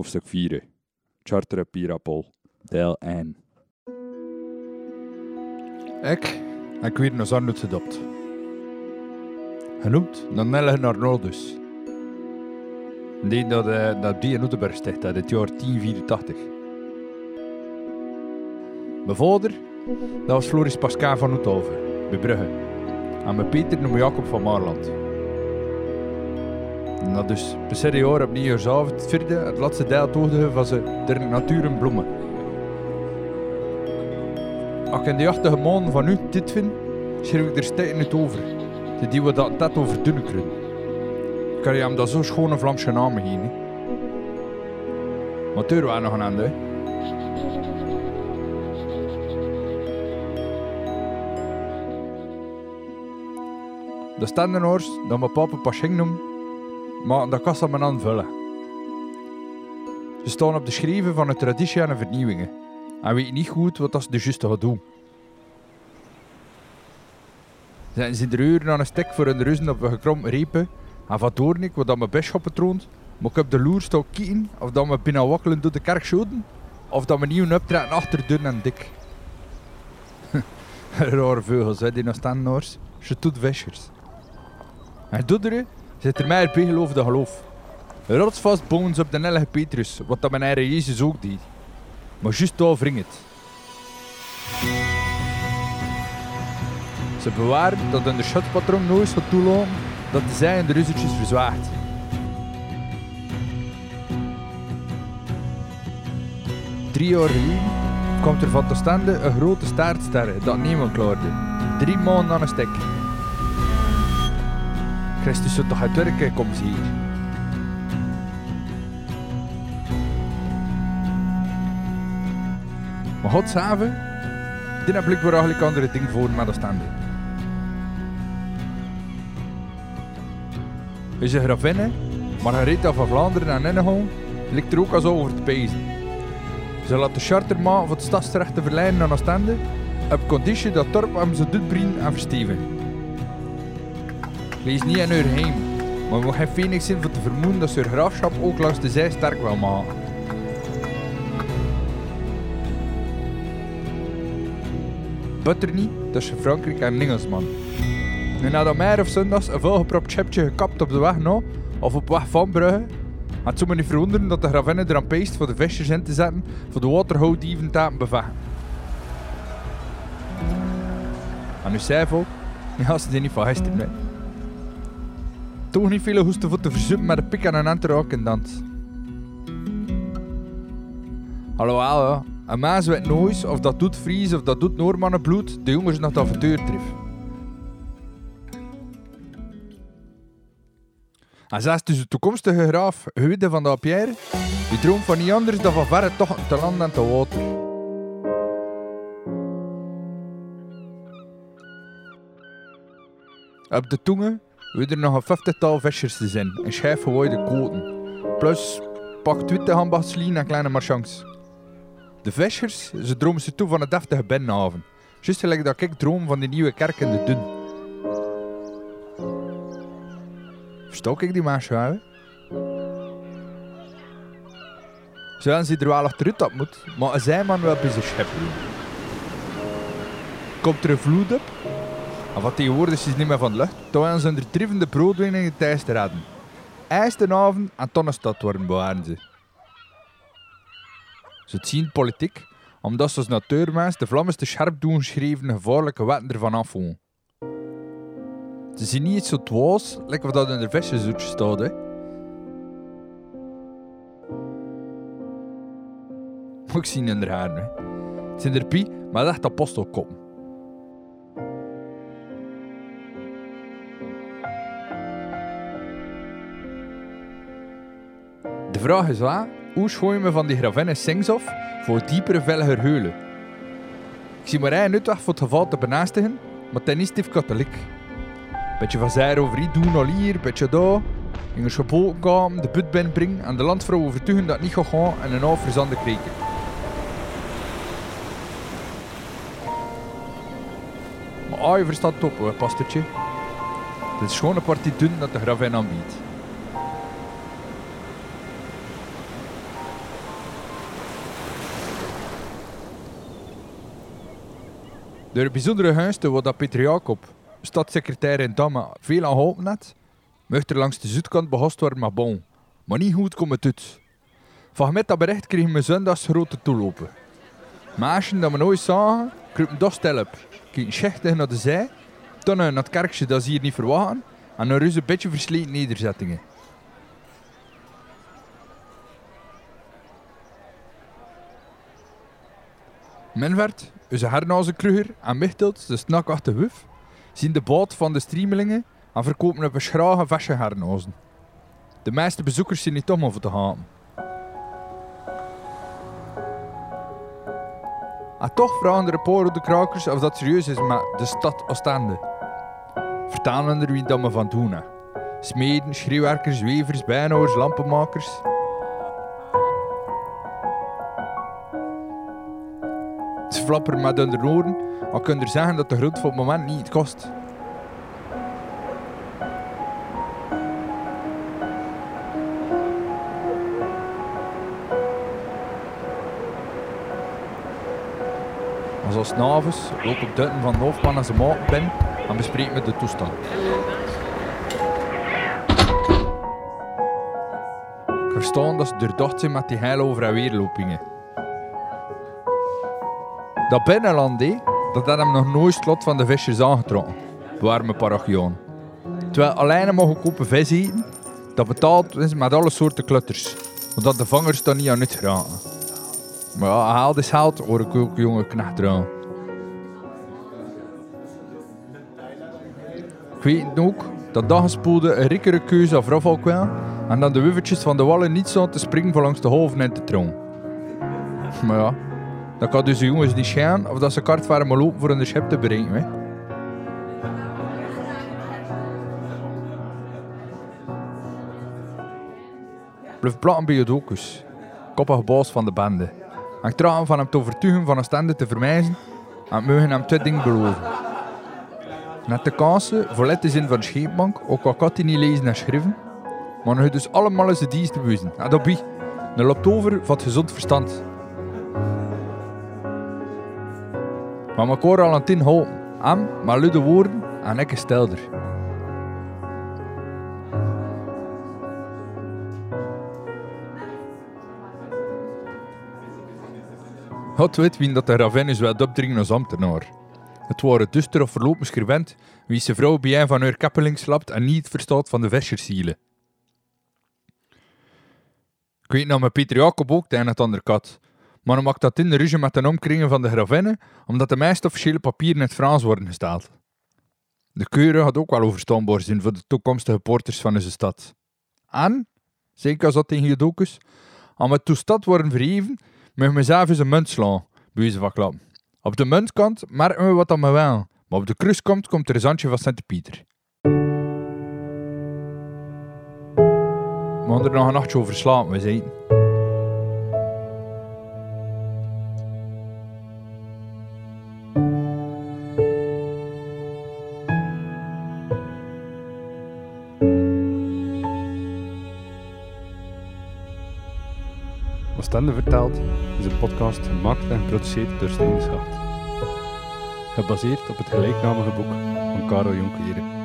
Hoofdstuk 4. Charter Pirapol. Deel 1. Ik, ik weer naar Zarnut gedopt. Genoemd naar Arnoldus. Die dat, uh, dat die in Oetenburg sticht, uit het jaar 1084. Mijn vader, dat was Floris Pascal van Oethoven, bij Brugge. En mijn Peter noemde Jacob van Maarland. En dat dus per jaar op nieuwjaarsavond het vierde, het laatste deel toegde van ze der natuur en bloemen. Als ik in de jachtige maanden van nu dit vind, schrijf ik er stijgen het over. De die we dat net over doen kunnen. Kan je hem dat zo schone Vlaamse namen geven? Maar deur waren nog een ander. De standenoors dat mijn papa Paching noemt, maar dat kan ze me aanvullen. Ze staan op de schrijven van de traditie en vernieuwingen en weten niet goed wat dat ze de juiste gaan doen. Zijn ze de uren aan een stek voor hun ruzen op een gekrom repen en van doornik wat dat mijn bisschoppen troont, maar ik op de loer staan kijken of dat we binnen wakkelen door de kerk schoten of dat we nieuw optreden achter dun en dik. Rare vogels, hè, die nog staan noors. Ze doet vissers. En doederen zit er bijgeloof de geloof. Rotsvast boons op de nellige Petrus, wat dat mijn eigen Jezus ook deed. Maar juist daar wring het. Ze bewaren dat hun schutspatroon nooit zal toelaten dat de zij en de ruzzetjes verzwaagt. Drie jaar geleden komt er van te stande een grote staartsterre dat niemand klaarde. Drie maanden aan een stek. Christus zou toch uit werken, kom ze hier. Maar God saven, die heb blijkbaar eigenlijk andere dingen voor met de stande. Is een gravinne, Margaretha van Vlaanderen en Nennegon, ligt er ook al zo over te pezen. Ze laat de charterma voor het stadsrecht te verleiden aan Oostende, op conditie dat dorp hem ze doet en versteven. Lees niet aan haar heim, maar we geen phoenix zijn voor te vermoeden dat ze haar graafschap ook langs de zij sterk wil maken. Butterny, dat is Frankrijk en Engelsman. En nadat mij of zondags een volgepropt chipje gekapt op de weg nou, of op weg van Brugge, had zo me niet verwonderen dat de gravinne er aan peest voor de visjes in te zetten voor de waterhoudieven te bevechten. En nu zei ook, ja, ze zijn niet van gisteren, nee. Toch niet veel hoesten voor te verzuipen met de pik en een in dans. Hallo, hallo. Een mens weet nooit of dat doet Fries of dat doet Noormannenbloed, de jongens nog dat avontuur tref. En zelfs dus de toekomstige graaf Guide van de Pierre, die droomt van niet anders dan van verre toch te land en te water. Op de tongen wil er nog een vijftigtal visjes te zijn en schijf gewaaide koten. Plus pak twintig ambachtslien en kleine marchands. De vissers, ze dromen ze toe van een deftige binnenhaven. Juist gelijk dat ik droom van die nieuwe kerk in de Dun. Verstok ik die wel? Zullen ze er wel achteruit dat moet, maar een zijman wel zijn schip. Komt er een vloed op? En wat tegenwoordig is niet meer van de lucht, terwijl ze er treffende broodwinningen thuis te redden. Eerste avond en tonnenstad worden bewaren ze. Ze zien politiek, omdat ze als natuurmens de vlammen te scherp doen schreven gevaarlijke wetten ervan afvoeren. Ze zien niet zo dwaas, lekker wat dat in de vissenzoetje staat. Hè. Ook zien in haar. Hè. Het zijn er pie, maar echt apostelkop. De vraag is waar, hoe schooi je me van die gravinne Singsof voor diepere velliger heulen? Ik zie maar één uitweg voor het geval te benaastigen, maar ten is katholiek. Beetje van zij over iets doen al hier, beetje daar. In een geboten gaan, de put binnenbrengen en de landvrouw overtuigen dat het niet gaat gaan en een half verzande kreken. Maar ah, je verstaat op, hoor, pastortje. Het is gewoon een partij dun dat de gravin aanbiedt. Een bijzondere gunsten wat dat Pieter Jacob, stadssecretair in Damme, veel aan geholpen had, mocht er langs de zuidkant behost worden met bon. Maar niet goed komt het uit. Met dat bericht kregen we zondags grote toelopen. Meisjes dat we nooit zagen, kropen dostel op, keken schichtig naar de zij, toen naar het kerkje dat ze hier niet verwachten, en een reuze beetje versleten nederzettingen. Menvert, onze hernazenkruger en Michtelt, de snakachtige wuf, zien de boot van de streamelingen en verkopen op een schrage. De meeste bezoekers zijn niet om over te gaan. En toch vragen de reporter krakers of dat serieus is met de stad Oostende. Vertalen er wie dat me van doen. Smeden, schreeuwwerkers, wevers, bijnhouders, lampenmakers. Met hun oren, maar kunnen er zeggen dat de grond voor het moment niet kost. Als als navens lopen duiten van de hoofdman en zijn maat binnen en bespreken met de toestand. Ik verstaan dat ze doordacht zijn met die heil over en weerlopingen. Dat binnenland, hé, dat had hem nog nooit slot van de visjes aangetrokken. Warme parochiaan. Terwijl alleen mogen kopen vis eten, dat betaald met alle soorten klutters. Omdat de vangers dan niet aan het geraken. Maar ja, haal is geld, hoor ik ook jonge knecht eraan. Ik weet ook dat dat gespoelde een rikkere keuze of afval kwam en dat de wuffertjes van de wallen niet zouden te springen voor langs de golven in te troon. Maar ja, dat kan dus de jongens niet schijnen of dat ze kart waren lopen voor een schip te bereiken. Hè. Blijf platten bij je docus. Koppig baas van de bende. En hem van hem te overtuigen van een stande te vermijzen en mogen hem twee dingen beloven. Net de kansen voor letters in van de scheepbank, ook al kan hij niet lezen en schrijven, maar hij dus allemaal de dienst te. En dat een loopt over van het gezond verstand. Maar elkaar al aan tien houden. Hem, maar luide woorden en ik stelder. God weet wie dat de Ravenus wel opdringen als ambtenaar. Het waren duster of verlopen scrivent wie zijn vrouw bij een van haar kappeling slapt en niet verstaat van de versjersielen. Ik weet nou met Pieter Jacob ook de een het ander kat. Maar dan maakt dat in de ruzie met de omkringen van de gravinnen, omdat de meeste officiële papieren in het Frans worden gesteld. De keuren had ook wel overstaanbaar zijn voor de toekomstige porters van onze stad. En, zeker als dat tegen je als we toe stad worden verheven, mogen we zelf eens een munt slaan, bij van klap. Op de muntkant merken we wat dat me wel, maar op de kruiskant komt er een zandje van Sint-Pieter. We hadden er nog een nachtje over slapen. Oostende vertelt is een podcast gemaakt en geproduceerd door Schacht. Gebaseerd op het gelijknamige boek van Karel Jonkeren.